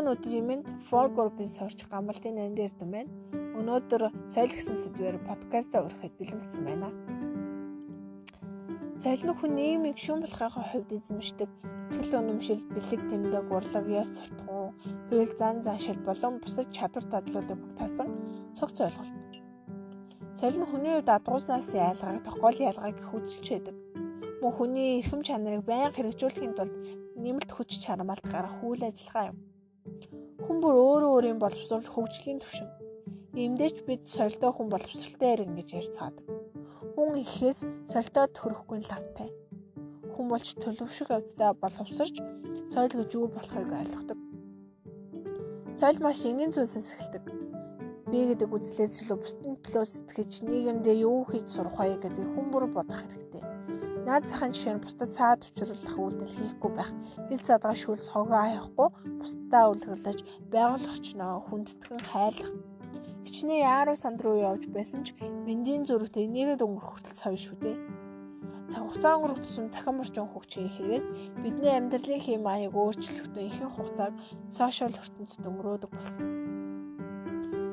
Өнөөгийн өдрийн For Group-ийн сорч гамбалтын нэн дээр дэм байна. Өнөөдөр соёл гэсэн сэдвээр подкаст өргөхөд бэлэнсэн байна. Соёл нь хүн нийгмийг шүүн болохын хувьд эзэмшдэг итгэл үнэмшил, бэлэг тэмдэг, урлаг, ёс суртахуун, хууль зан заншил болон бусад чадвар дадлуудыг багтаасан цогц ойлголт. Соёл нь хүний хувьд адгууснаас ялгагдах гол ялгааг их үзүүлж байдаг. Мөн хүний эрхэм чанарыг байнга хэрэгжүүлэхийн тулд нэмэлт хүч чармаалт гарах үйл ажиллагаа юм. Хүн бүр өөрөө өөрийн боловсрол хөгжлийн төвшин. Иймдээч бид соёлтой хүн боловсралтай иргэн гэж ярьцгаадаг. Хүн ихээс соёлтой төрөхгүй лавтай. Хүн болж төлөвшөх явцдаа боловсрч соёл гэж юу болохыг ойлгодог. Соёл маш энгийн зүйлсээс эхэлдэг. Би гэдэг үзлээс илүү бусдын төлөө сэтгэж нийгэмдээ юу хийж сурах вэ гэдэг хүн бүр бодох хэрэгтэй Наад захын жишээ нь бусдад саад учруулах үйлдэл хийхгүй байх, хил задгаа шүлс хогоо хаяхгүй, бусдаа үлгэрлэж, байгууллага орчноо хүндэтгэн хайлах. Хичнээн яаруу санд руу явж байсан ч мэндийн зөрүүтэй нэрээд өнгөрөх хүртэл соёл шүү дээ. Цаг хугацаа өнгөрөх тусам цахим орчин хөгжихийн хэрэгээр бидний амьдралын хэм маяг өөрчлөгдөн ихэнх хугацааг сошиал ертөнцид өнгөрөөдөг болсон.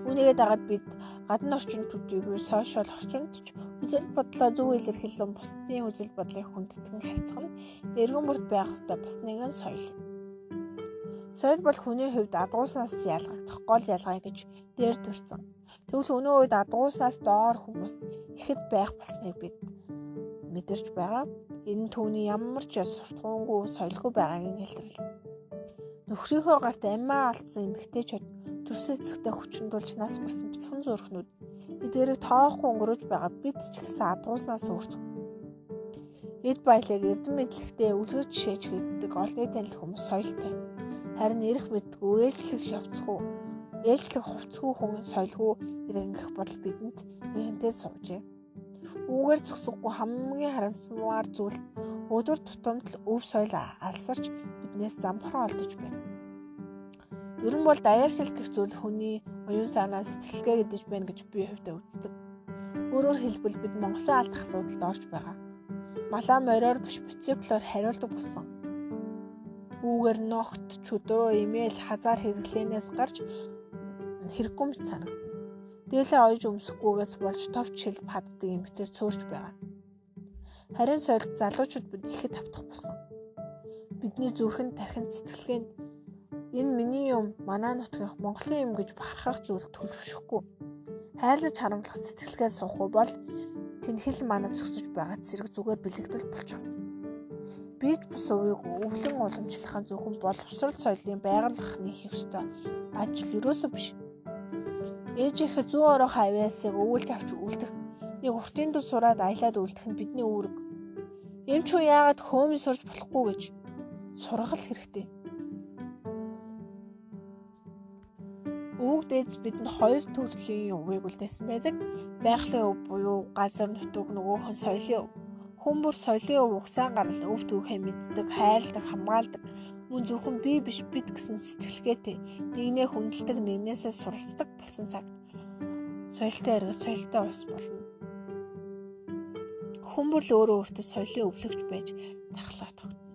Үүнийгээ дагаад бид гадны орчинд төдийгүй сошиал орчинд ч Үзэл бодлоо зөв илэрхийлэн бусдын үзэл бодлыг хүндэтгэн харьцах нь эргэн бүрд байх ёстой бас нэгэн соёл. Соёл бол хүний хувьд адгууснаас ялгагдах гол ялгаа гэж дээр төрсөн. Тэгвэл өнөө үед адгууснаас доор хүмүүс ихэд байх болсныг бид мэдэрч байгаа. Энэ нь түүний ямар ч суртахуунгүй соёлгүй байгааг илэрлээ. Нөхрийнхөө гарт амиа алдсан эмэгтэйчүүд төрсөн эцэгтэй хүчин тулж нас барсан бяцхан зүрхнүүд эдгээрийг тоохгүй өнгөрөөж байгаа бид ч гэсэн адгууснаас өөрсөв. Эд баялаг эрдэм мэдлэгтэй үлгэр жишээж хийдэг олны танил хүмүүс соёлтой. Харин эрх мэдгүй ээлжлэх явцгүй ээлжлэх хувцгүй хүн соёлгүй ирэнгэх бодол бидэнд нэгэнтээ суужээ. Үүгээр зөксөхгүй хамгийн харамсмаар зүйл өдөр тутамд өв соёл алсарч биднээс замхран олдож байна. Ер нь бол даяаршил гэх зүйл хүний оюун санаа сэтгэлгээ гэдэж байна гэж би хувьдаа үздэг. Өөрөөр хэлбэл бид Монголын алдах асуудалд орж байгаа. Малаа мориор биш бициклоор хариулдаг болсон. Үүгээр ногт, чөдрөө, имэйл, хазаар хэрэглэнээс гарч хэрэггүй мэт санагдана. Дээлээ ойж өмсөхгүйгээс болж товч хэл паддаг эмэгтэй цөөрч байгаа. Харин соёл залуучууд бид ихэд автах болсон. Бидний зүрхэнд тархин сэтгэлгээнд Энэ миний юм, манай нутгийн Монголын юм гэж бахархах зүйл төлөвшөхгүй. Хайрлаж харамлах сэтгэлгээ суухгүй бол тэнхэл манай зөксөж байгаа зэрэг зүгээр бэлэгдэл болчихно. Бид бус увийг өвлөн уламжлахын зөвхөн боловсрол соёлын байгууллах нөх ёстой ажил юусоо биш. Ээжийнхээ зүү орох авиасыг өвөлт авч үлдэх нэг уртын дус сураад аялаад үлдэх нь бидний үүрэг. Эмч хүн яагаад хөөми сурж болохгүй гэж сургал хэрэгтэй. Өвөг дээдс бидэнд хоёр төрлийн үгийг үлдээсэн байдаг. Байгалийн өв буюу газар нутаг нөгөөх нь соёлын өв. Хүн бүр соёлын өв угсаан гарал өв түүхээ мэддэг, хайрладаг, хамгаалдаг. Мөн зөвхөн би биш бид гэсэн сэтгэлгээтэй нэгнээ хүндэлдэг, нэгнээсээ суралцдаг болсон цагт соёлтой эргэж соёлтой ус болно. Хүн бүр л өөрөө өөртөө соёлын өвлөгч байж тархлаа тогт.